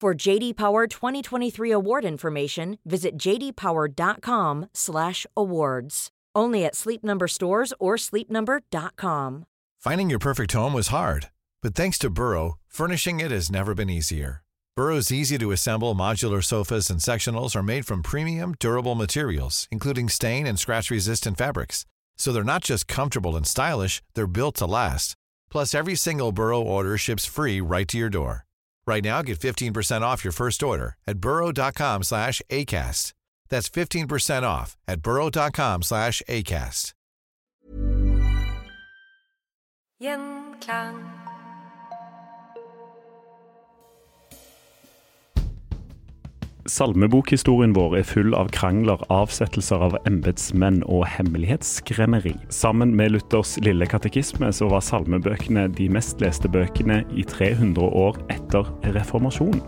For JD Power 2023 award information, visit jdpower.com/awards. Only at Sleep Number stores or sleepnumber.com. Finding your perfect home was hard, but thanks to Burrow, furnishing it has never been easier. Burrow's easy-to-assemble modular sofas and sectionals are made from premium, durable materials, including stain and scratch-resistant fabrics. So they're not just comfortable and stylish; they're built to last. Plus, every single Burrow order ships free right to your door. Right now, get 15% off your first order at burrow.com slash ACAST. That's 15% off at burrow.com slash ACAST. Salmebokhistorien vår er full av krangler, avsettelser av embetsmenn og hemmelighetsskremmeri. Sammen med Luthers lille katekisme så var salmebøkene de mest leste bøkene i 300 år etter reformasjonen.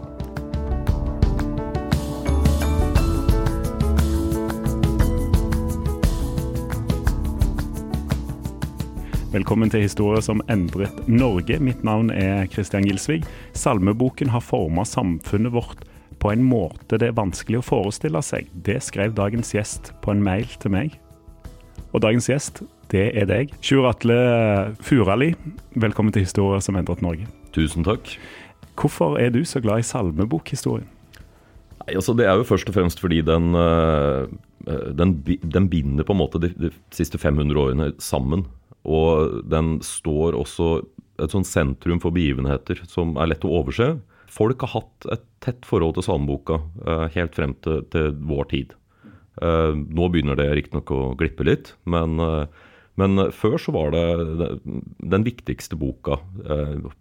Velkommen til historier som endret Norge. Mitt navn er Kristian Gilsvig. Salmeboken har forma samfunnet vårt på en måte det er vanskelig å forestille seg. Det skrev dagens gjest på en mail til meg. Og dagens gjest, det er deg. Sjur Atle Furali, velkommen til Historier som endret Norge. Tusen takk. Hvorfor er du så glad i salmebokhistorien? Nei, altså Det er jo først og fremst fordi den, øh, den, den binder på en måte de, de, siste 500 årene sammen. Og den står også et sånt sentrum for begivenheter som er lett å overse. Folk har hatt et tett forhold til salmeboka uh, helt frem til, til vår tid. Uh, nå begynner det riktignok å glippe litt, men, uh, men, før så var det den viktigste boka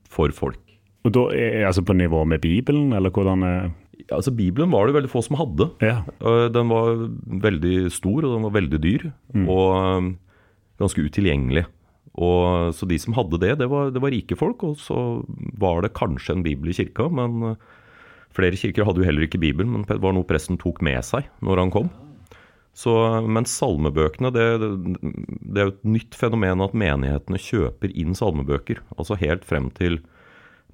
for folk. Og da er altså På nivå med Bibelen, eller hvordan ja, altså Bibelen var det veldig få som hadde. Ja. Den var veldig stor, og den var veldig dyr. Mm. Og ganske utilgjengelig. Og, så de som hadde det, det var, det var, rike folk. Og så var det kanskje en bibel i kirka, men uh, flere kirker hadde jo heller ikke bibel, men det var noe presten tok med seg når han kom. Så, men salmebøkene, det, det, det er jo et nytt fenomen at menighetene kjøper inn salmebøker. Altså helt frem til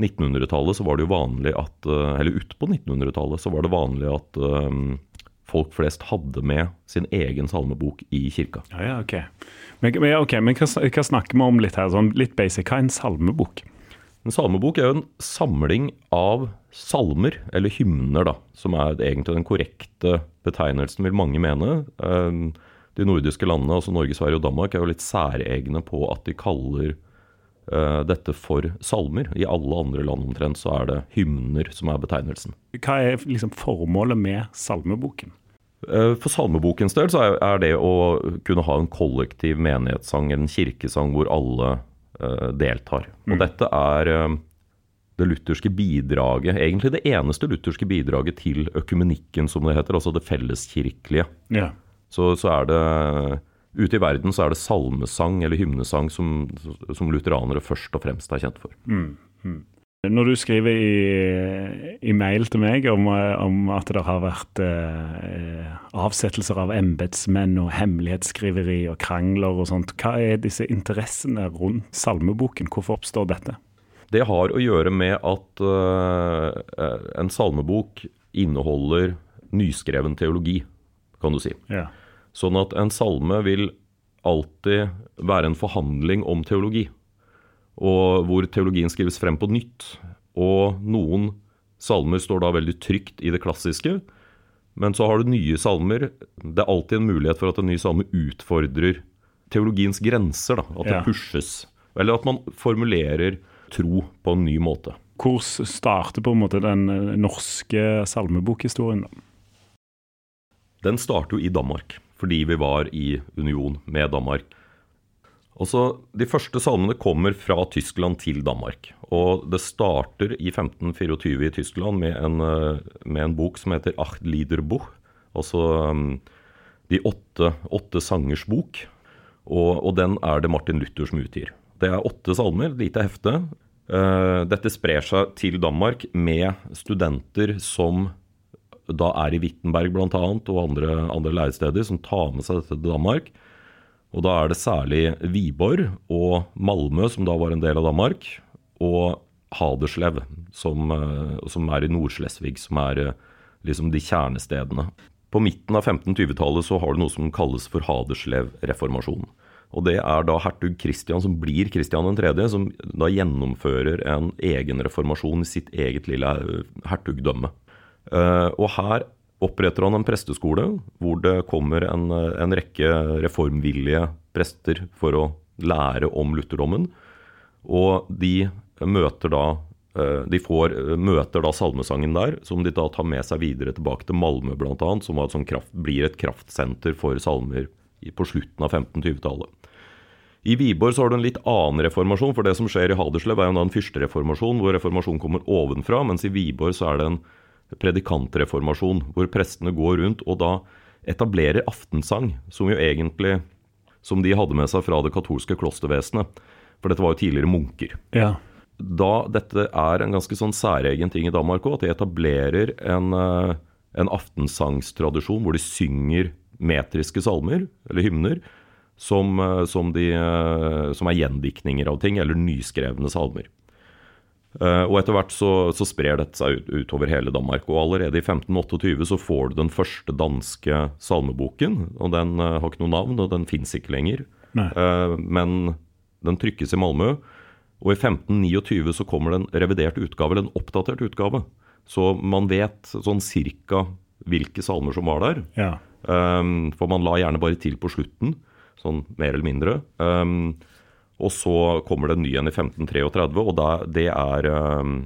1900-tallet så var det jo vanlig at eh, Eller utpå 1900-tallet så var det vanlig at um, folk flest hadde med sin egen salmebok i kirka. Ja, ja, ok. Men, men, okay, men hva, hva, snakker vi om litt her? Sånn, litt basic. Hva er en salmebok? En salmebok er jo en samling av salmer, eller hymner, da, som er egentlig den korrekte betegnelsen, vil mange mene. Ehm, de nordiske landene, altså Norge, Sverige og Danmark, er jo litt særegne på at de kaller dette for salmer. I alle andre land omtrent så er det hymner som er betegnelsen. Hva er liksom formålet med salmeboken? Uh, for salmebokens del så er det å kunne ha en kollektiv menighetssang, en kirkesang hvor alle uh, deltar. Og mm. dette er det lutherske bidraget, egentlig det eneste lutherske bidraget til økumenikken, som det heter, altså det felleskirkelige. Yeah. Så, så, er det Ute i verden så er det salmesang eller hymnesang som, som lutheranere først og fremst er kjent for. Mm, mm. Når du skriver i, i, mail til meg om, om at det har vært eh, avsettelser av embetsmenn og hemmelighetsskriveri og krangler og sånt, hva er disse interessene rundt salmeboken? Hvorfor oppstår dette? Det har å gjøre med at uh, en salmebok inneholder nyskreven teologi, kan du si. Ja. Sånn at en salme vil alltid være en forhandling om teologi. Og hvor teologien skrives frem på nytt. Og noen salmer står da veldig trygt i det klassiske. Men så har du nye salmer. Det er alltid en mulighet for at en ny salme utfordrer teologiens grenser. da, At det Ja. pushes. Eller at man formulerer tro på en ny måte. Hvor starter på en måte den eh, norske salmebokhistorien? da? Den starter jo i Danmark, fordi vi var i union med Danmark. Også De første salmene kommer fra Tyskland til Danmark. Og det starter i 1524 i Tyskland med en, eh, med en bok som heter Acht Liederbuch. Altså um, De åtte, åtte sangers bok. Og, og den er det Martin Luther som utgir. Det er åtte salmer, lite hefte. Eh, dette sprer seg til Danmark med studenter som da er i Wittenberg bl.a. og andre, andre læresteder, som tar med seg dette til Danmark. Og da er det særlig Viborg og Malmö, som da var en del av Danmark, og Haderslev, som, eh, som er i Nord-Slesvig, som er eh, liksom de kjernestedene. På midten av 1520-tallet så har du noe som kalles for Haderslev-reformasjonen. Og det er da hertug Kristian som blir Kristian 3., som da gjennomfører en egen reformasjon i sitt eget lille eh, hertugdømme. Eh, og her oppretter han en presteskole hvor det kommer en, eh, en rekke reformvillige prester for å lære om lutherdommen. Og de møter da eh, de får, møter da salmesangen der, som de da tar med seg videre tilbake til Malmö bl.a., som et sånn kraft, blir et kraftsenter for salmer på slutten av 1520-tallet. I Viborg så har du en litt annen reformasjon, for det som skjer i Haderslev er jo en fyrstereformasjon, hvor reformasjonen kommer ovenfra, mens i Viborg så er det en predikantreformasjon, hvor prestene går rundt og da etablerer aftensang, som jo egentlig som de hadde med seg fra det katolske klostervesenet. For dette var jo tidligere munker. Ja. Da dette er en ganske sånn særegen ting i Danmark òg, at de etablerer en, eh, en aftensangstradisjon hvor de synger metriske salmer, eller hymner, som, eh, som, de, eh, som er gjendiktninger av ting, eller nyskrevne salmer. Eh, Og etter hvert så, så sprer dette seg ut, utover hele Danmark. Og allerede i 1528 så får du den første danske salmeboken. Og den eh, har ikke noe navn, og den fins ikke lenger. Nei. Eh, Men den trykkes i Malmö. Og i 1529 så kommer det en revidert utgave, eller en oppdatert utgave. Så man vet sånn cirka hvilke salmer som var der. ja. Um, for man la gjerne bare til på slutten, sånn mer eller mindre. Um, og så kommer det en ny en i 1533, og det, er, um,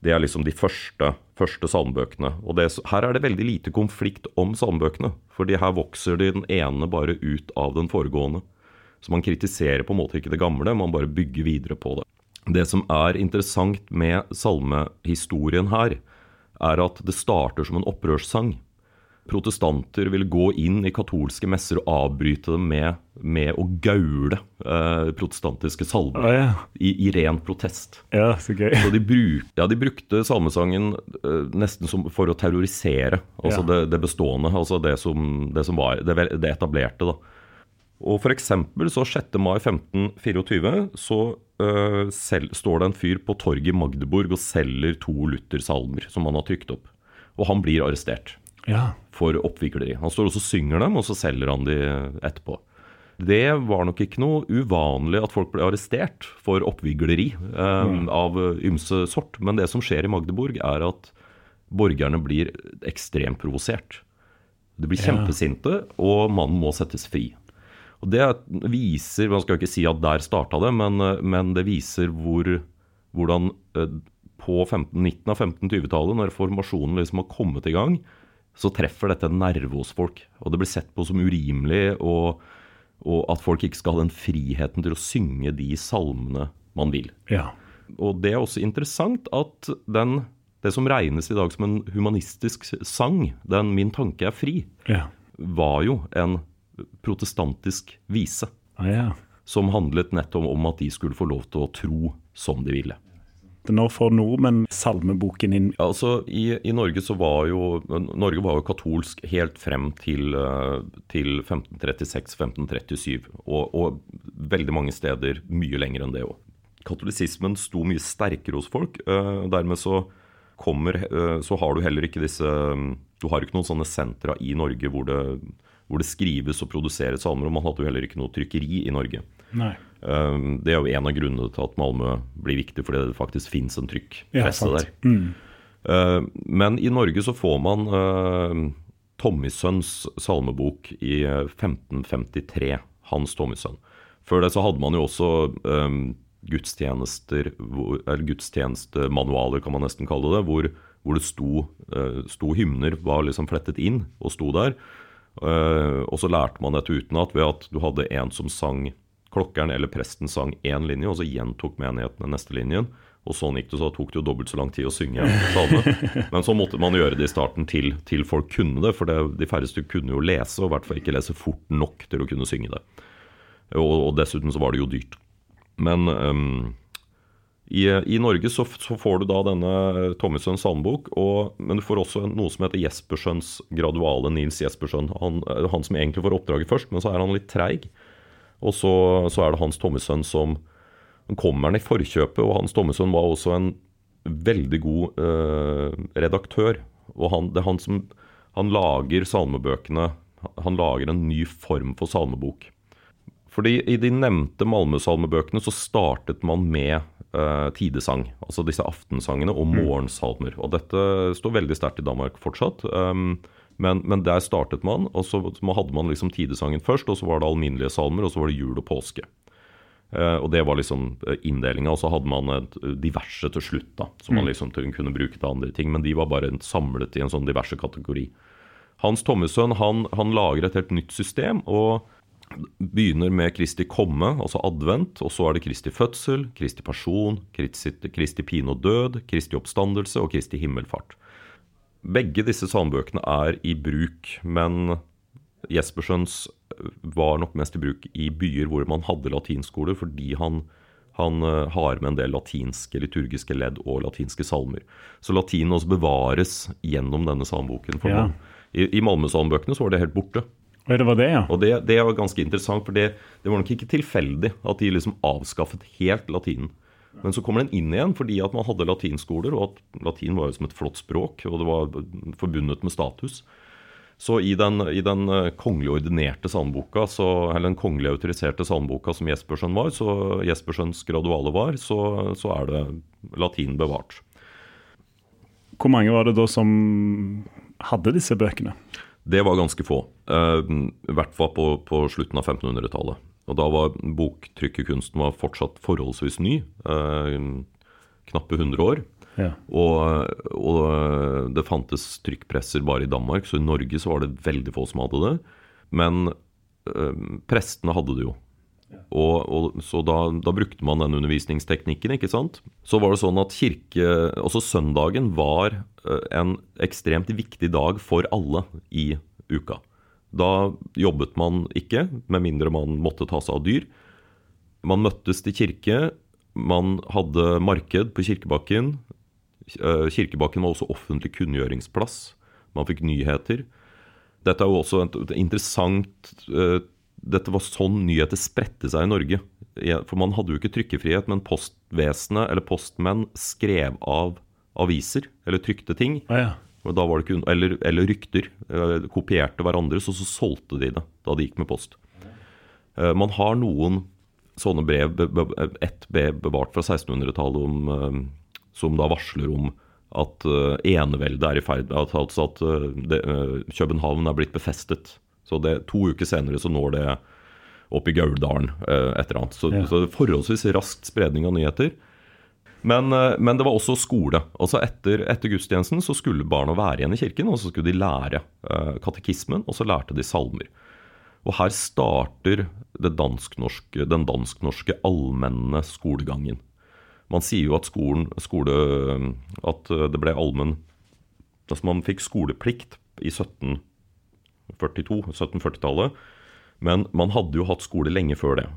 det er liksom de første, første salmebøkene. Og det, her er det veldig lite konflikt om salmebøkene, fordi her vokser de den ene bare ut av den foregående. Så man kritiserer på en måte ikke det gamle, man bare bygger videre på det. Det som er interessant med salmehistorien her, er at det starter som en opprørssang. Protestanter ville gå inn i katolske messer og avbryte dem med, med å gaule eh, protestantiske salmer. salmer ja. i, i ren protest. ja, så gøy. Så de, bruk, ja, de brukte salmesangen eh, nesten som for å terrorisere altså Ja. det, det bestående, altså det som, det som var det, det etablerte. da. Og for eksempel så 6. mai 1524 så eh, sel, står det en fyr på torget i Magdeburg og selger to Luther-salmer som han har trykt opp. Og han blir arrestert Ja. for oppvikleri. Han står også og synger dem, og så selger han de etterpå. Det var nok ikke noe uvanlig at folk ble arrestert for oppvigleri eh, av ymse sort. Men det som skjer i Magdeburg, er at borgerne blir ekstremt provosert. De blir kjempesinte, og mannen må settes fri. Og Det viser Man skal jo ikke si at der starta det, men, men det viser hvor, hvordan eh, på 15, 19 av 1520-tallet, når reformasjonen liksom har kommet i gang, så treffer dette en nerve hos folk. Og det blir sett på som urimelig, og, og at folk ikke skal ha den friheten til å synge de salmene man vil. Ja. Og det er også interessant at den, det som regnes i dag som en humanistisk sang, den 'Min tanke er fri', Ja. var jo en protestantisk vise. Ah, ja. Som handlet nettopp om at de skulle få lov til å tro som de ville. Når får nordmenn salmeboken inn? Ja, altså i, I Norge så var jo Norge var jo katolsk helt frem til, eh, til 1536-1537. Og, og veldig mange steder mye lenger enn det òg. Katolisismen sto mye sterkere hos folk. eh, dermed så kommer eh, Så har du heller ikke disse Du har ikke noen sånne sentra i Norge hvor det, hvor det skrives og produseres salmer. Og man hadde jo heller ikke noe trykkeri i Norge. Nei. Um, Det er jo en av grunnene til at Malmö blir viktig, fordi det faktisk fins en trykkpresse ja, der. Mm. Eh, men i Norge så får man uh, Tommysønns salmebok i 1553. Hans Tommysønn. Før det så hadde man jo også um, gudstjenester, eller gudstjenestemanualer, kan man nesten kalle det, hvor, hvor det sto, uh, sto, hymner, var liksom flettet inn og sto der. Uh, og så lærte man dette utenat ved at du hadde en som sang Klokkeren eller presten sang én linje, og så gjentok menigheten den neste linjen. Og sånn gikk det, så tok det jo dobbelt så lang tid å synge. Men så måtte man gjøre det i starten til, til folk kunne det, for det, de færreste kunne jo lese, og i hvert fall ikke lese fort nok til å kunne synge det. Og, og dessuten så var det jo dyrt. Men um, i, i, Norge så, så, får du da denne Tommysønns salmebok, men du får også noe som heter Jespersøns graduale Nils Jespersøn. Han, han, som egentlig får oppdraget først, men så er han litt treig. Og så, så er det Hans Tommysønn som kommer han i forkjøpet. Og Hans Tommysønn var også en veldig god eh, redaktør. Og han, det er han som han lager salmebøkene Han lager en ny form for salmebok. Fordi i de nevnte Malmö-salmebøkene så startet man med uh, tidesang. Altså disse aftensangene og mm. morgensalmer. Og dette står veldig sterkt i Danmark fortsatt. Um, men, men, der startet man, og så hadde man liksom tidesangen først. Og så var det alminnelige salmer, og så var det jul og påske. Uh, og det var liksom inndelinga. Og så hadde man et diverse til slutt, da, som mm. man liksom kunne bruke til andre ting. Men de var bare samlet i en sånn diverse kategori. Hans Tommesønn han, han lager et helt nytt system. og begynner med Kristi komme, altså advent, og så er det Kristi fødsel, Kristi person, Kristi, Kristi pine og død, Kristi oppstandelse og Kristi himmelfart. Begge disse salmebøkene er i bruk, men Jespersens var nok mest i bruk i byer hvor man hadde latinskoler, fordi han, han eh, har med en del latinske liturgiske ledd og latinske salmer. Så latinen også bevares gjennom denne salmboken. Ja. I, I Malmö-salmebøkene så var det helt borte. Det var det, ja. Og det, det var ganske interessant, for det, det, var nok ikke tilfeldig at de liksom avskaffet helt latinen. Men så kommer den inn igjen fordi at man hadde latinskoler, og at latin var jo som et flott språk, og det var forbundet med status. Så i den, i den eh, kongelig ordinerte salmeboka, eller den kongelig autoriserte salmeboka som Jespersen var, så Jespersens graduale var, så, så er det latin bevart. Hvor mange var det da som hadde disse bøkene? Det var ganske få. Uh, I hvert fall på, på slutten av 1500-tallet. Og da var boktrykkerkunsten var fortsatt forholdsvis ny. Uh, knappe 100 år. Ja. Og, og, det fantes trykkpresser bare i Danmark, så i Norge så var det veldig få som hadde det. Men uh, prestene hadde det jo. Og, og, så da, da, brukte man den undervisningsteknikken, ikke sant. Så var det sånn at kirke Også søndagen var Eh, en ekstremt viktig dag for alle i uka. Da jobbet man ikke, med mindre man måtte ta seg av dyr. Man møttes til kirke. Man hadde marked på Kirkebakken. Eh, Kirkebakken var også offentlig kunngjøringsplass. Man fikk nyheter. Dette er jo også et, interessant uh, Dette var sånn nyheter spredte seg i Norge. For man hadde jo ikke trykkefrihet, men postvesenet, eller postmenn, skrev av aviser eller trykte ting. Ah, ja. kun, eller, eller, rykter. Eh, kopierte hverandres, og så solgte de det da de gikk med post. Eh, man har noen sånne brev, ett brev bevart fra 1600-tallet eh, som da varsler om at eneveldet er i ferd Altså at København er blitt befestet. Så det, to uker senere så når det opp i Gauldalen et eller annet. Så, ja. så forholdsvis raskt spredning av nyheter. Men, eh, men, det var også skole. Altså etter, etter, gudstjenesten så skulle barna være igjen i kirken, og så skulle de lære uh, katekismen, og så lærte de salmer. Og her starter dansk-norske, den dansk-norske allmenne skolegangen. Man sier jo at skolen, skole, at det ble allmenn Altså man fikk skoleplikt i 1742, 1740-tallet, men man hadde jo hatt skole lenge før det.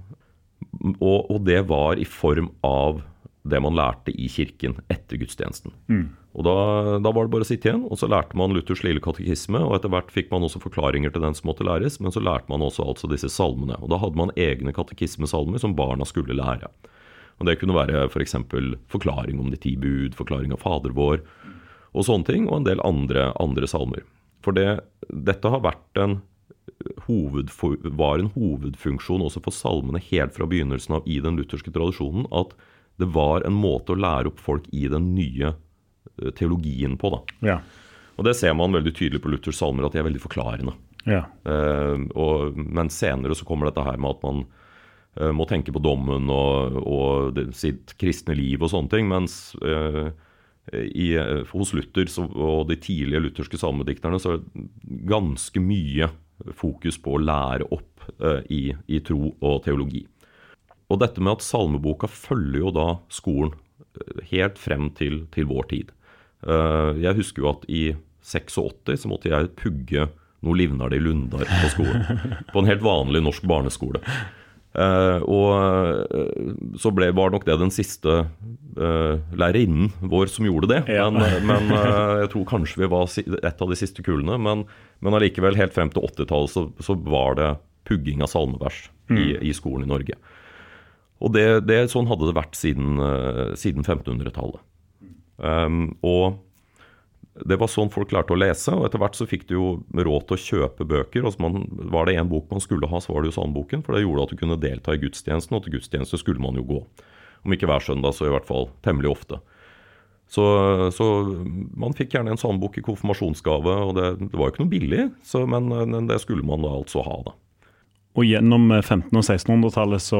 Og, og det var i form av det man lærte i kirken etter gudstjenesten. Mm. Og da, da, var det bare å sitte igjen, og så lærte man Luthers lille katekisme. Og etter hvert fikk man også forklaringer til den som måtte læres, men så lærte man også altså disse salmene. Og da hadde man egne katekismesalmer som barna skulle lære. Og Det kunne være f.eks. For forklaring om de ti bud, forklaring av Fader vår og sånne ting, og en del andre, andre salmer. For det, dette har vært en hoved, var en hovedfunksjon også for salmene helt fra begynnelsen av i den lutherske tradisjonen. at det var en måte å lære opp folk i den nye eh, teologien på. da. Ja. Og Det ser man veldig tydelig på Luthers salmer, at de er veldig forklarende. ja. Eh, og, men senere så kommer dette her med at man eh, må tenke på dommen og, og det, sitt kristne liv og sånne ting. Mens eh, i, hos Luther så, og de tidlige lutherske salmedikterne så er det ganske mye fokus på å lære opp eh, i, i tro og teologi. Og dette med at salmeboka følger jo da skolen eh, helt frem til, til vår tid. Eh, jeg husker jo at i 86 så måtte jeg pugge noe livnarde i Lundar på skolen. På en helt vanlig norsk barneskole. Eh, og eh, så ble, var nok det den siste uh, lærerinnen vår som gjorde det. Ja. Men, men eh, jeg tror kanskje vi var et av de siste kullene. Men, men allikevel, helt frem til 80-tallet så, så var det pugging av salmevers i, i skolen i Norge. Og det, det, sånn hadde det vært siden, eh, siden 1500-tallet. Um, og det var sånn folk lærte å lese, og etter hvert så fikk du jo råd til å kjøpe bøker. og så man, Var det én bok man skulle ha, så var det jo salmeboken, for det gjorde at du kunne delta i gudstjenesten, og til gudstjeneste skulle man jo gå. Om ikke hver søndag, så i hvert fall temmelig ofte. Så, så man fikk gjerne en salmebok i konfirmasjonsgave, og det, det var jo ikke noe billig, så, men, men det skulle man da altså ha, da. Og gjennom 1500- og 1600-tallet så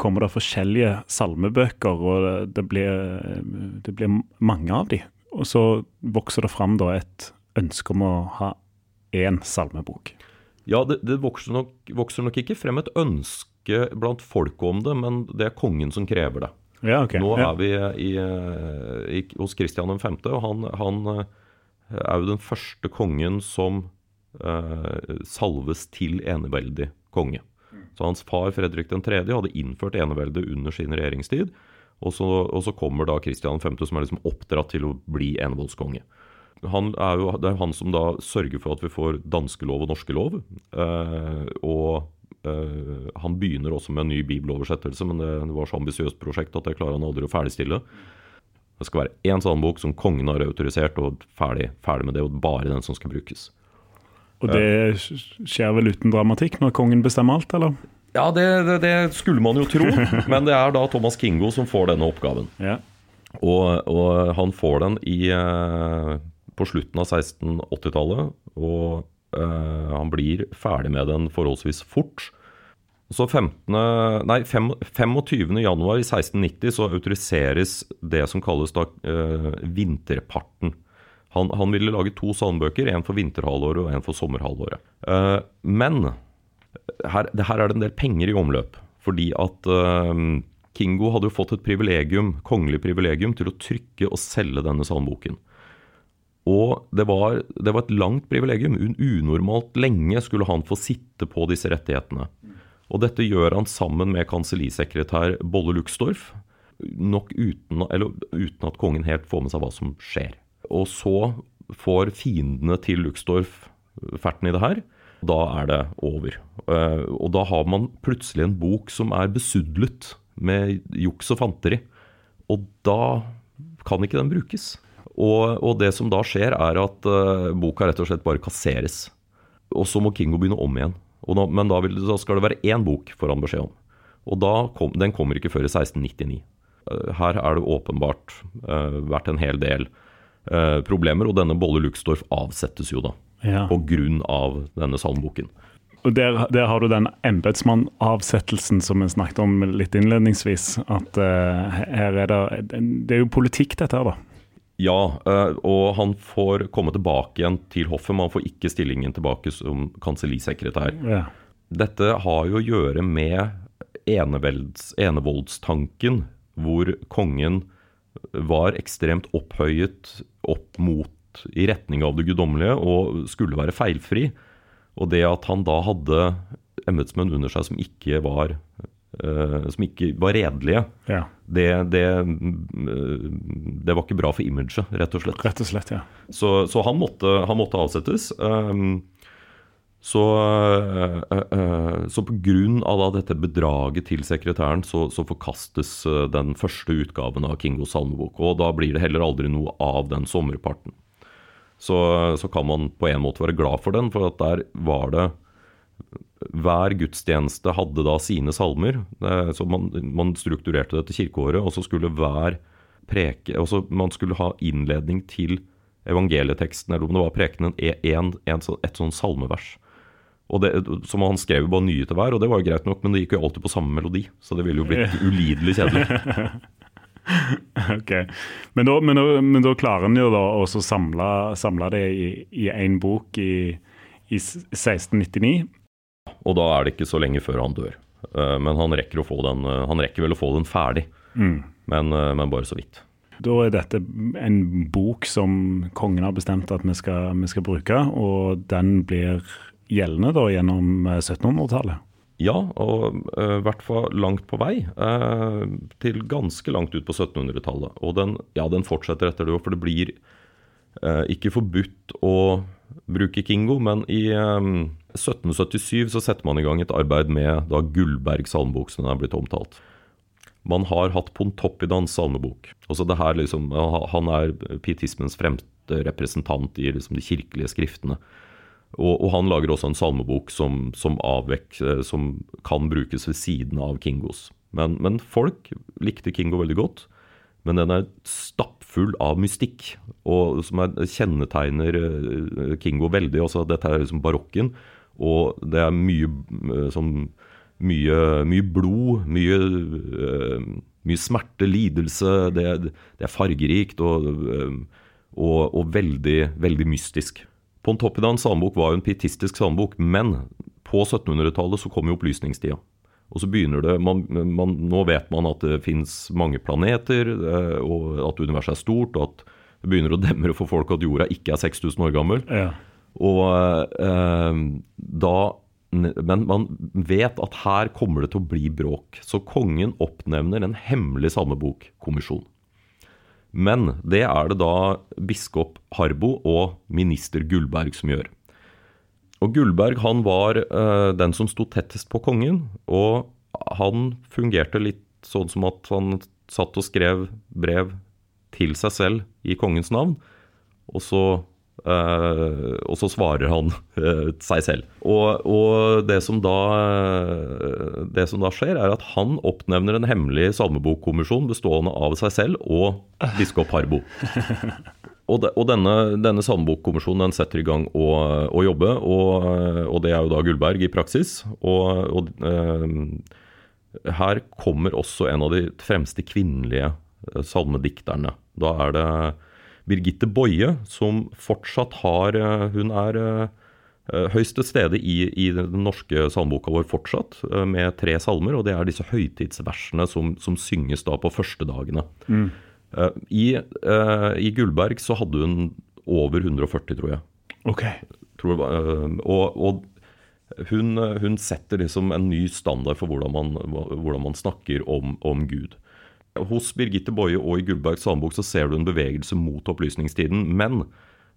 kommer det forskjellige salmebøker, og det- blir, det blir mange av de. Og så vokser det fram da et ønske om å ha én salmebok. Ja, det, det vokser, nok, vokser nok ikke frem et ønske blant folket om det, men det er kongen som krever det. Ja, okay. Nå er vi i, i, hos Kristian 5., og han, han eh, er jo den første kongen som eh, salves til eneveldig konge. Så hans far Fredrik 3. hadde innført eneveldet under sin regjeringstid. Og så, og så kommer da Kristian 5., som er liksom oppdratt til å bli enevoldskonge. Han er jo, det er han som da sørger for at vi får danske lov og norske lov. Eh, og eh, han begynner også med en ny bibeloversettelse, men det, det var så ambisiøst prosjekt at det klarer han aldri å ferdigstille. Det skal være én sandbok som kongen har autorisert, og ferdig, ferdig med det, og bare den som skal brukes. Og det skjer vel uten dramatikk når kongen bestemmer alt, eller? Ja, det, det, det skulle man jo tro, men det er da Thomas Kingo som får denne oppgaven. Ja. Og, og han får den i, eh, på slutten av 1680-tallet, og Uh, han blir ferdig med den forholdsvis fort. Så 15, nei, fem- 25. januar i 1690 så autoriseres det som kalles da uh, vinterparten. Han, han ville lage to salmbøker, en for vinterhalvåret og en for sommerhalvåret. Uh, men her, her er det en del penger i omløp. Fordi at uh, Kingo hadde jo fått et privilegium, kongelig privilegium til å trykke og selge denne salmboken. Og det var, det var et langt privilegium. Unormalt lenge skulle han få sitte på disse rettighetene. Og dette gjør han sammen med kansellisekretær Bolle Luxdorf, nok uten, eller, uten at kongen helt får med seg hva som skjer. Og så får fiendene til Luxdorf ferten i det her. Da er det over. Eh, Og da har man plutselig en bok som er besudlet med juks og fanteri. Og da kan ikke den brukes. Og, og det som da skjer, er at uh, boka rett og slett bare kasseres. Og så må Kingo begynne om igjen. Da, men da, vil, da skal det være én bok, får han beskjed om. Og kom, den kommer ikke før i 1699. Uh, Her er det åpenbart uh, vært en hel del eh, problemer, og denne Bolle Luxdorf avsettes jo da. Ja. Av denne salmboken. Og der, der har du den embetsmannavsettelsen som vi snakket om litt innledningsvis. At uh, her er det Det er jo politikk, dette her, da. Ja, eh, og han får komme tilbake igjen til hoffet, men han får ikke stillingen tilbake som kansellisekretær. Ja. Dette har jo å gjøre med enevoldstanken, hvor kongen var ekstremt opphøyet opp mot i retning av det guddommelige og skulle være feilfri. Og det at han da hadde embetsmenn under seg som ikke var, uh, som ikke var redelige, ja. det, det, eh, det var ikke bra for imaget, rett og slett. Rett og slett, ja. Så, så han, måtte, han måtte avsettes. Um, så, uh, så på grunn av da dette bedraget til sekretæren, så, så forkastes den første utgaven av Kingos salmebok. Og da blir det heller aldri noe av den sommerparten. Så, så kan man på en måte være glad for den, for at der var det Hver gudstjeneste hadde da sine salmer. Eh, Så man, man strukturerte dette kirkeåret, og så skulle hver preke altså Man skulle ha innledning til evangelieteksten, eller om det var prekenen, en, en, et sånn salmevers. Og det, som Han skrev jo bare nye til hver, og det var jo greit nok, men det gikk jo alltid på samme melodi. Så det ville jo blitt ulidelig kjedelig. ok, Men da, men, men da klarer en jo da å samle, samle, det i én bok i, i 1699. Og da er det ikke så lenge før han dør. Eh, men han rekker, den, eh, han rekker vel å få den ferdig, mm. men, eh, men, bare så vidt. Da er dette en bok som kongen har bestemt at vi skal, vi skal bruke, og den blir gjeldende da gjennom 1700-tallet? Ja, og i uh, hvert fall langt på vei. Uh, til ganske langt ut på 1700-tallet. Og den, ja, den fortsetter etter det òg, for det blir uh, ikke forbudt å bruke Kingo, men i um, 1777 så setter man i gang et arbeid med da Gullberg salmebok, som den er blitt omtalt. Man har hatt Pontoppidans salmebok. Også det her liksom, Han er pietismens fremste representant i liksom de kirkelige skriftene. Og, og, han lager også en salmebok som, som, avvek, som, kan brukes ved siden av Kingos. Men, men, folk likte Kingo veldig godt. Men den er stappfull av mystikk, og som er, kjennetegner eh, Kingo veldig. Også, dette er liksom barokken, og det er mye eh, sånn mye, mye blod, mye, mye, smerte, lidelse. Det, det er fargerikt og, og, og, veldig, veldig mystisk. Pontoppidans salmebok var jo en pietistisk salmebok, men på 1700-tallet så kom jo opplysningstida. Og så begynner det, man, man, Nå vet man at det fins mange planeter, uh, og at universet er stort, og at det begynner å demre for folk at jorda ikke er 6000 år gammel. Ja. Og da men man vet at her kommer det til å bli bråk. Så kongen oppnevner en hemmelig salmebokkommisjon. Men det er det da biskop Harbo og minister Gullberg som gjør. Og Gullberg han var eh, den som sto tettest på kongen, og han fungerte litt sånn som at han satt og skrev brev til seg selv i kongens navn, og så Uh, og så svarer han uh, seg selv. Og, og det, som da, uh, det, som da, skjer, er at han oppnevner en hemmelig salmebokkommisjon bestående av seg selv og biskop Harbo. Og, de, og denne, denne salmebokkommisjonen setter i gang å, å jobbe, og, og, det er jo da Gullberg i praksis. Og, her kommer også en av de fremste kvinnelige salmedikterne. Da er det Birgitte Boie, som fortsatt har eh, Hun er eh, høyst til stede i, i, den norske salmeboka vår fortsatt, eh, med tre salmer. Og det er disse høytidsversene som, som synges da på førstedagene. Mm. I, I, Gullberg så hadde hun over 140, tror jeg. Ok. Tror, og, og hun, hun, setter liksom en ny standard for hvordan man, hvordan man snakker om, om Gud. Hos Birgitte Boje og i Gullbergs salmebok så ser du en bevegelse mot opplysningstiden. Men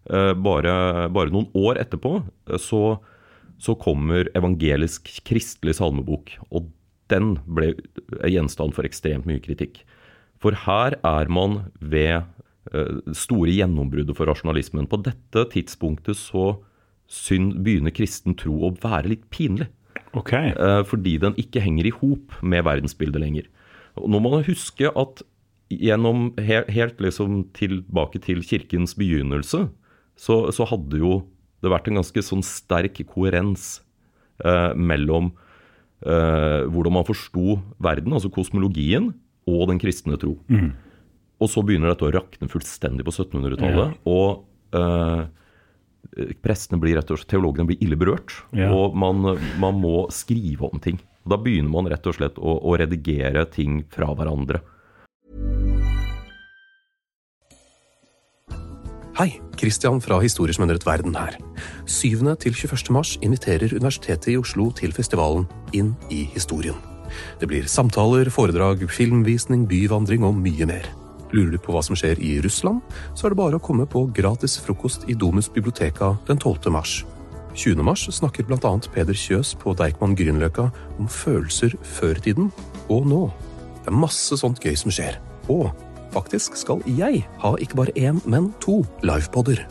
uh, bare, bare, noen år etterpå uh, så, så, kommer evangelisk kristelig salmebok. Og den ble gjenstand for ekstremt mye kritikk. For her er man ved uh, store gjennombruddet for rasjonalismen. På dette tidspunktet så synd, begynner kristen tro å være litt pinlig. Okay. fordi den ikke henger i hop med verdensbildet lenger. Og nå må man huske at gjennom helt liksom tilbake til kirkens begynnelse, så, så, hadde jo det vært en ganske sånn sterk koherens eh, mellom eh, hvordan man forsto verden, altså kosmologien, og den kristne tro. Mm. Og så begynner dette å rakne fullstendig på 1700-tallet. Ja. Og eh, prestene blir rett og slett, teologene blir ille berørt. Ja. Og man, man må skrive om ting. Da begynner man rett og slett å, å redigere ting fra hverandre. Hei, Christian fra Historier som verden her. 7. til 21. mars inviterer Universitetet i Oslo til festivalen Inn i historien. Det blir samtaler, foredrag, filmvisning, byvandring og mye mer. Lurer du på hva som skjer i Russland, så er det bare å komme på gratis frokost i Domus biblioteka den 12. mars. 20. mars snakker bl.a. Peder Kjøs på Deichman Grünerløkka om følelser før tiden og nå. Det er masse sånt gøy som skjer. Og faktisk skal jeg ha ikke bare én, men to livepoder.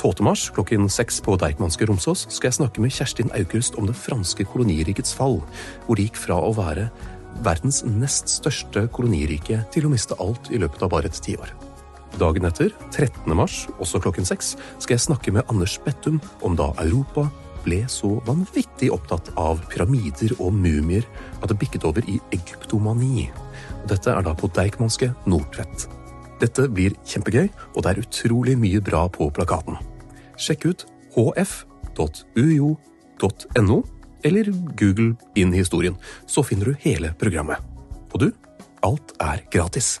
12. mars klokken seks på Deichmanske Romsås skal jeg snakke med Kjerstin Aukrust om det franske kolonirikets fall, hvor det gikk fra å være verdens nest største kolonirike til å miste alt i løpet av bare et tiår. Dagen etter, 13. mars, også klokken seks, skal jeg snakke med Anders Bettum om da Europa ble så vanvittig opptatt av pyramider og mumier at det bikket over i egyptomani. Dette er da på Deichmanske Nordtvedt. Dette blir kjempegøy, og det er utrolig mye bra på plakaten. Sjekk ut hf.uio.no, eller Google inn historien, så finner du hele programmet. Og du, alt er gratis.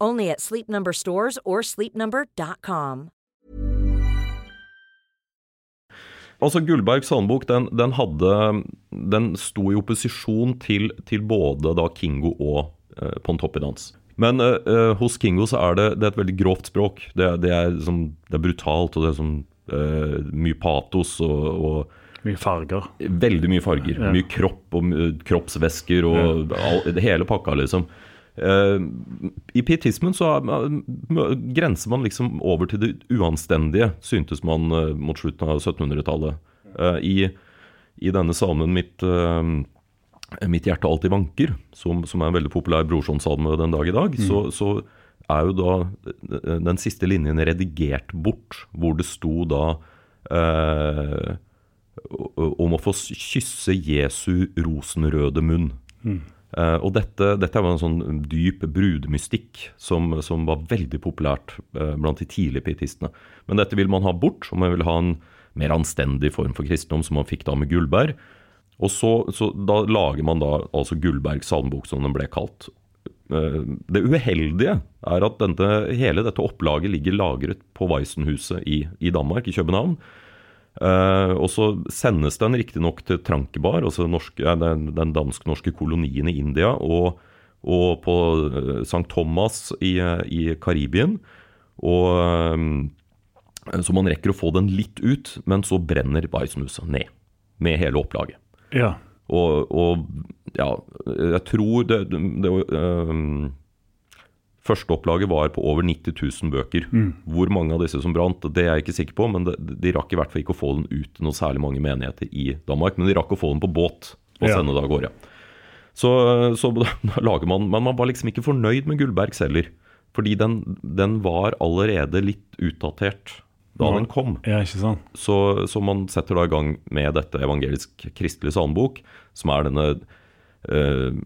Only at Sleep Number stores or sleepnumber.com. Altså Gullbergs håndbok den, den, hadde, den sto i opposisjon til, til både da Kingo og eh, Pontoppidans. Men eh, hos Kingo så er det, det er et veldig grovt språk. Det, det, er, liksom, det er, brutalt, og det er sånn, eh, mye patos og, og, Mye farger. Veldig mye farger. Ja. Mye kropp og kroppsvæsker og ja. all, hele pakka, liksom. Uh, I pietismen så grenser man liksom over til det uanstendige, syntes man uh, mot slutten av 1700-tallet. I, I, denne salmen mitt, 'Mitt hjerte alltid vanker', som, som, er en veldig populær Brorson-salme den dag i dag, mm. så, så, er jo da den siste linjen redigert bort, hvor det sto da om å få kysse Jesu rosenrøde munn. Mm. Uh, og dette, dette var en sånn dyp brudmystikk som, som var veldig populært uh, blant de tidlige pietistene. Men dette vil man ha bort, og man vil ha en mer anstendig form for kristendom, som man fikk da med Gullberg. Og så, så Da lager man da altså Gullbergs salmebok, som den ble kalt. Uh, det uheldige er at denne, hele dette opplaget ligger lagret på Weissenhuset i, i Danmark, i København. Uh, og så sendes den riktignok til Trankebar, altså norske, den, den dansk-norske kolonien i India, og, og på eh, St. Thomas i, i Karibien. Og, um, så man rekker å få den litt ut, men så brenner Weissenshuset ned. Med hele opplaget. Ja. Og, og, ja, jeg tror det, det, det Førsteopplaget var på over 90 000 bøker. Mm. Hvor mange av disse som brant, det er jeg ikke sikker på, men de, de rakk i hvert fall ikke å få den ut til noe særlig mange menigheter i Danmark. Men de rakk å få den på båt og sende ja. det av gårde. Så, så, lager man Men man var liksom ikke fornøyd med Gullbergs heller. Fordi den, den var allerede litt utdatert da ja. den kom. Ja, ikke sant? Så, så, man setter da i gang med dette evangelisk kristelige salmebok, som er denne eh,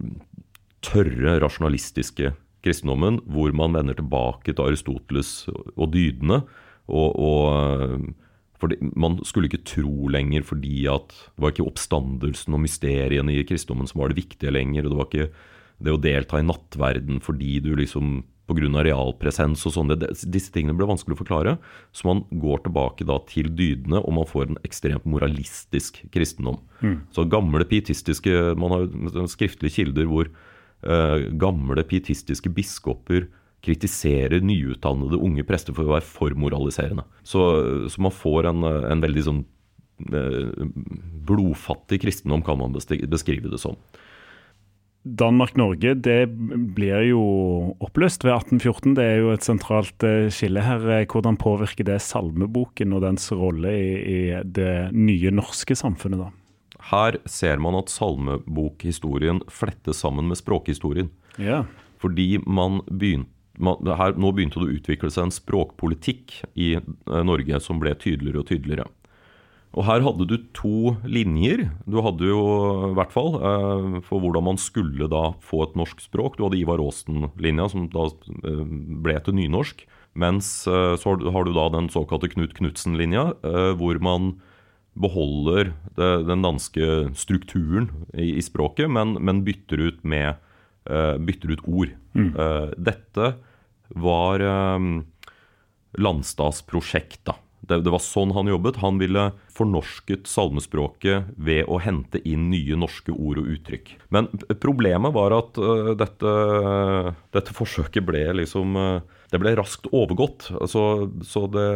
tørre, rasjonalistiske kristendommen, hvor man vender tilbake til Aristoteles og dydene. Og, og for Man skulle ikke tro lenger fordi at det var ikke oppstandelsen og mysteriene i kristendommen som var det viktige lenger. og Det var ikke det å delta i nattverden fordi du liksom pga. realpresens og sånn. Disse tingene ble vanskelig å forklare. Så man går tilbake da til dydene, og man får en ekstremt moralistisk kristendom. Mm. Så gamle pietistiske Man har skriftlige kilder hvor Eh, gamle pietistiske biskoper kritiserer nyutdannede unge prester for å være for moraliserende. Så, så man får en, en veldig sånn eh, blodfattig kristendom, kan man beskrive det som. Danmark-Norge det blir jo oppløst ved 1814. Det er jo et sentralt eh, skille her. Hvordan påvirker det salmeboken og dens rolle i, i det nye norske samfunnet? da? Her ser man at salmebokhistorien flettes sammen med språkhistorien. Ja. Fordi man begynte her, nå begynte det å utvikle seg en språkpolitikk i eh, Norge som ble tydeligere og tydeligere. Og her hadde du to linjer. Du hadde jo i hvert fall eh, for hvordan man skulle da få et norsk språk. Du hadde Ivar Aasen-linja, som da eh, ble til nynorsk. Mens eh, så har du da den såkalte Knut Knutsen-linja, eh, hvor man beholder det, den danske strukturen i, i språket, men, men, bytter ut med uh, bytter ut ord. Mm. Uh, dette var um, Landstads prosjekt, da. Det, det, var sånn han jobbet. Han ville fornorsket salmespråket ved å hente inn nye norske ord og uttrykk. Men problemet var at uh, dette, dette, forsøket ble liksom uh, Det ble raskt overgått. Altså, så det,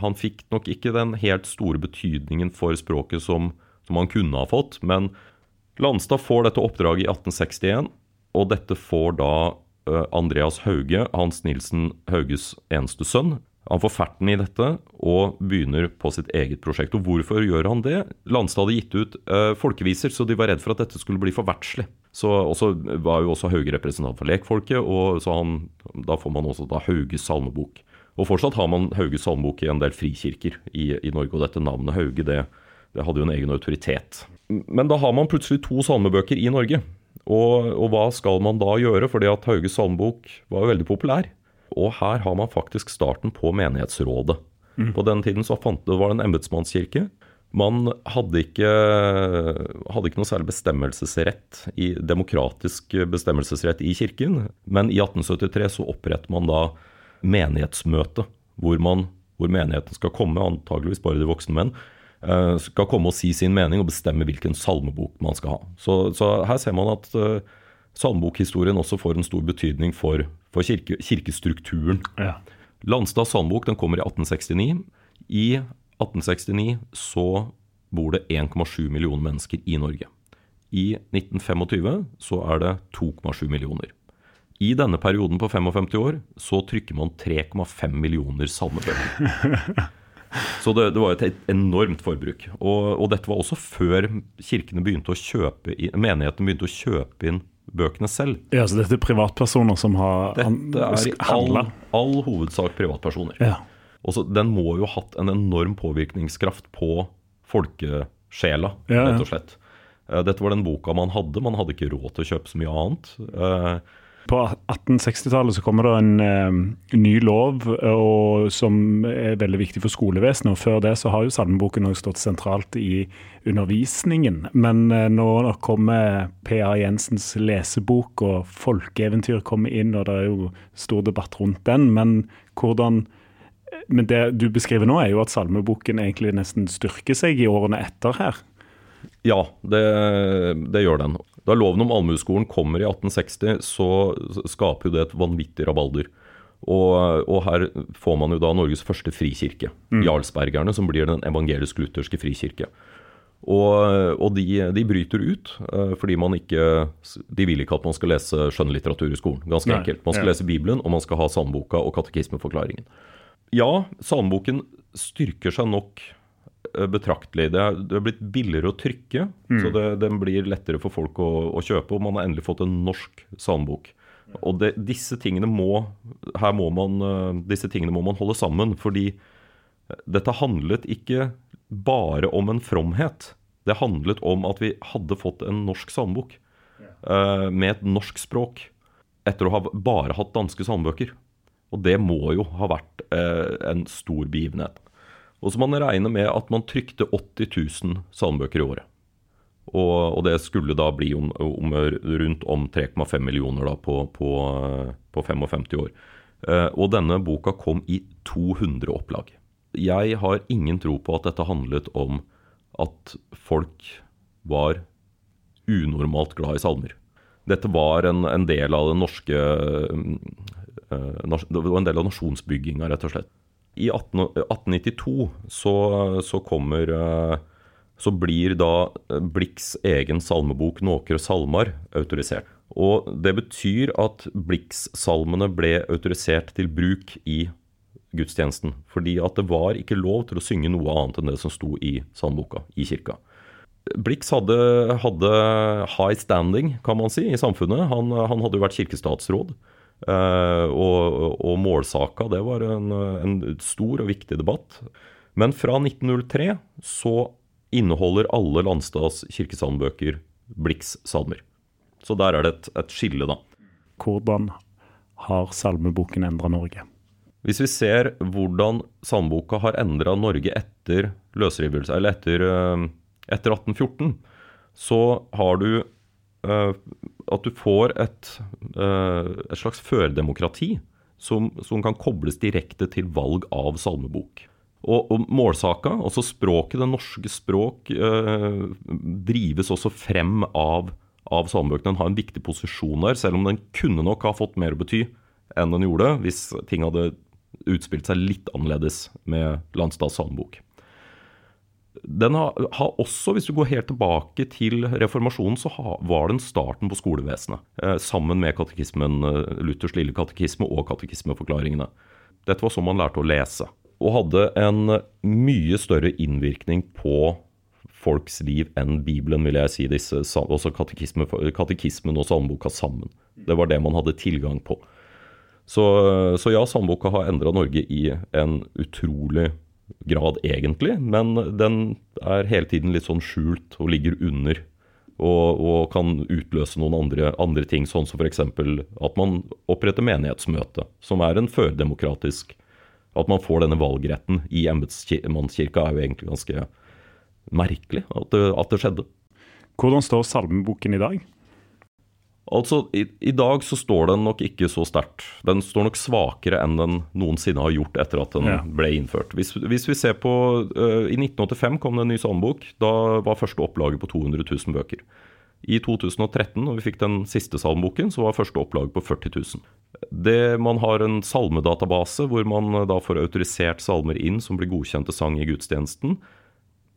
han fikk nok ikke den helt store betydningen for språket som, som han kunne ha fått. Men Landstad får dette oppdraget i 1861, og dette får da uh, Andreas Hauge, Hans Nilsen Hauges eneste sønn, han får ferten i dette og begynner på sitt eget prosjekt. Og hvorfor gjør han det? Landstad hadde gitt ut uh, folkeviser, så de var redd for at dette skulle bli for verdslig. Så også var jo også Hauge representant for lekfolket, og han, da får man også da Hauges salmebok. Og fortsatt har man Hauges salmebok i en del frikirker i, i Norge, og dette navnet Hauge, det, det, hadde jo en egen autoritet. Men da har man plutselig to salmebøker i Norge. Og, og hva skal man da gjøre? Fordi at Hauges salmebok var jo veldig populær. Og her har man faktisk starten på menighetsrådet. Mm. På den tiden så fant det var det en embetsmannskirke. Man hadde ikke, hadde ikke noe særlig bestemmelsesrett, i, demokratisk bestemmelsesrett i kirken. Men i 1873 så oppretter man da menighetsmøte, hvor, man, hvor menigheten skal komme, antageligvis bare de voksne menn, eh, skal komme og si sin mening og bestemme hvilken salmebok man skal ha. Så, så her ser man at uh, salmebokhistorien også får en stor betydning for, for kirke, kirkestrukturen. Ja. Landstads salmebok den kommer i 1869. I 1869 så bor det 1,7 millioner mennesker i Norge. I 1925 så er det 2,7 millioner. I denne perioden på 55 år så trykker man 3,5 millioner salmebøker. Så det, det, var et enormt forbruk. Og, og, dette var også før kirkene begynte å kjøpe inn, menigheten begynte å kjøpe inn bøkene selv. Ja, Så dette er privatpersoner som har Dette er i all, all hovedsak privatpersoner. Ja. Også, den må jo ha hatt en enorm påvirkningskraft på folkesjela, ja, rett og slett. Eh, dette var den boka man hadde. Man hadde ikke råd til å kjøpe så mye annet. Eh, på 1860-tallet så kommer det en eh, ny lov og, som er veldig viktig for skolevesenet. og Før det så har jo salmeboken stått sentralt i undervisningen. Men eh, nå kommer P.A. Jensens lesebok og folkeeventyr kommer inn, og det er jo stor debatt rundt den. Men hvordan men det du beskriver nå, er jo at salmeboken egentlig nesten styrker seg i årene etter her. Ja, det, det gjør den. Da loven om allmueskolen kommer i 1860, så skaper jo det et vanvittig rabalder. Og, og, her får man jo da Norges første frikirke, mm. Jarlsbergerne, som blir den evangelisk-lutherske frikirke. Og, og de, de, bryter ut uh, fordi man ikke De vil ikke at man skal lese skjønnlitteratur i skolen. Ganske Nei, enkelt. Man skal ja. lese Bibelen, og man skal ha salmeboka og katekismeforklaringen. Ja, salmeboken styrker seg nok Eh, betraktelig. Det er, det er, blitt billigere å trykke, mm. så det, den blir lettere for folk å, å, kjøpe. Og man har endelig fått en norsk salmebok. Og det, disse, tingene må, her må man, eh, disse tingene må man holde sammen. Fordi eh, dette handlet ikke bare om en fromhet. Det handlet om at vi hadde fått en norsk salmebok uh, med et norsk språk etter å ha bare hatt danske salmebøker. Og det må jo ha vært uh, en stor begivenhet. Og så man regne med at man trykte 80 000 salmebøker i året. Og, og, det skulle da bli om, om, rundt om 3,5 millioner da på, på, på 55 år. Eh, og denne boka kom i 200 opplag. Jeg har ingen tro på at dette handlet om at folk var unormalt glad i salmer. Dette var en, en del av den norske uh, Det var en del av nasjonsbygginga, rett og slett i 18, 1892 så, så, kommer eh, Så blir da Blikks Blix egen salmebok 'Nåkre salmar' autorisert. Og Det betyr at Blix-salmene ble autorisert til bruk i gudstjenesten. Fordi at det var ikke lov til å synge noe annet enn det som sto i salmeboka i kirka. Blix hadde, hadde, high standing, kan man si, i samfunnet. Han, han hadde jo vært kirkestatsråd. Uh, og, og målsaka, det var en, en, stor og viktig debatt. Men fra 1903 så inneholder alle Landstads kirkesalmbøker Blix salmer. Så der er det et, et skille, da. Hvordan har salmeboken endra Norge? Hvis vi ser hvordan salmeboka har endra Norge etter løsrivelse, eller etter, eh, etter 1814, så har du at du får et, uh, et slags førdemokrati som, som, kan kobles direkte til valg av salmebok. Og, og målsaka, altså språket, det norske språk, uh, drives også frem av, av salmebøkene. Den har en viktig posisjon der, selv om den kunne nok ha fått mer å bety enn den gjorde hvis ting hadde utspilt seg litt annerledes med Landstads salmebok. Den har, har, også, hvis du går helt tilbake til reformasjonen, så ha, var den starten på skolevesenet. Eh, sammen med katekismen, eh, Luthers lille katekisme og katekismeforklaringene. Dette var sånn man lærte å lese. Og hadde en mye større innvirkning på folks liv enn Bibelen, vil jeg si. Disse, også katekisme, katekismen og salmeboka sammen. Det var det man hadde tilgang på. Så, så ja, salmeboka har endra Norge i en utrolig grad, egentlig. Men den er hele tiden litt sånn skjult og ligger under. Og, og kan utløse noen andre, andre ting, sånn som f.eks. at man oppretter menighetsmøte, som er en førdemokratisk At man får denne valgretten i embetsmannskirka, er jo egentlig ganske merkelig at det, at det skjedde. Hvordan står salmeboken i dag? Altså, i, i, dag så står den nok ikke så sterkt. Den står nok svakere enn den noensinne har gjort etter at den ja. ble innført. Hvis, hvis, vi ser på uh, I 1985 kom det en ny salmebok. Da var første opplaget på 200 000 bøker. I 2013, når vi fikk den siste salmeboken, så var første opplag på 40 000. Det, man har en salmedatabase hvor man da får autorisert salmer inn som blir godkjent til sang i gudstjenesten.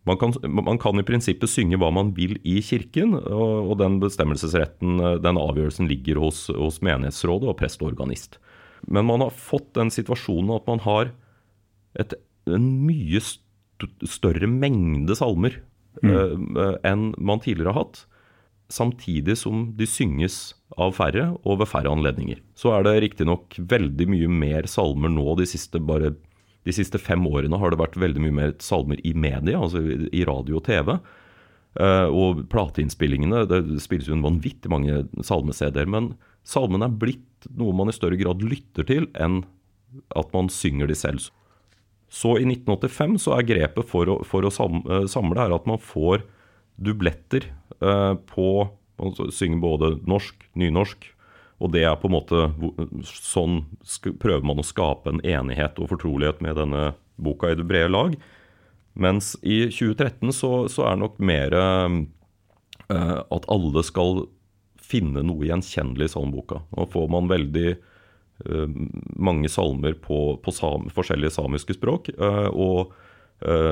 Man kan, man kan, i prinsippet synge hva man vil i kirken, og, og den bestemmelsesretten, den avgjørelsen ligger hos, hos menighetsrådet og prest og organist. Men man har fått den situasjonen at man har et, en mye st større mengde salmer mm. uh, enn man tidligere har hatt. Samtidig som de synges av færre og ved færre anledninger. Så er det riktignok veldig mye mer salmer nå de siste bare de siste fem årene har det vært veldig mye mer salmer i media, altså i radio og TV. Uh, og plateinnspillingene Det spilles jo en vanvittig mange salme-CD-er. Men salmene er blitt noe man i større grad lytter til, enn at man synger de selv. Så i 1985 så er grepet for å, for å eh, samle er at man får dubletter uh, på Man synger både norsk, nynorsk og det er på en måte Sånn prøver man å skape en enighet og fortrolighet med denne boka i det brede lag. Mens i 2013 så, så er det nok mer uh, at alle skal finne noe gjenkjennelig i salmboka. Nå får man veldig uh, mange salmer på, på sam, forskjellige samiske språk. Uh, og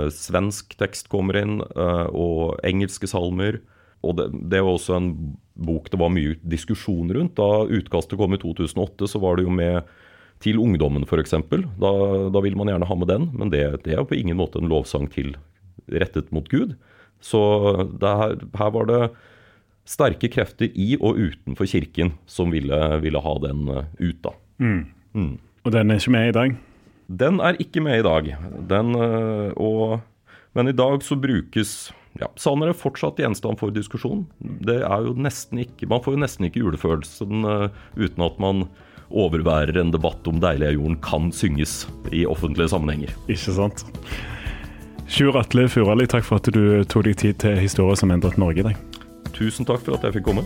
svensk tekst kommer inn, og engelske salmer. Og det, det, var også en bok det var mye diskusjon rundt. Da utkastet kom i 2008, så var det jo med til ungdommen f.eks. Da, da vil man gjerne ha med den, men det, det er jo på ingen måte en lovsang til rettet mot Gud. Så her, her, var det sterke krefter i og utenfor kirken som ville, ville ha den eh, ut, da. Mm. Mm. Og den er ikke med i dag? Den er ikke med i dag. Den, eh, og, men i dag så brukes ja, Sanner er fortsatt gjenstand for diskusjon. Det er jo nesten ikke, Man får jo nesten ikke julefølelsen uh, uten at man overværer en debatt om 'Deilig er jorden' kan synges i offentlige sammenhenger. Ikke sant. Sjur Atle Furali, takk for at du tok deg tid til historie som endret Norge i dag. Tusen takk for at jeg fikk komme.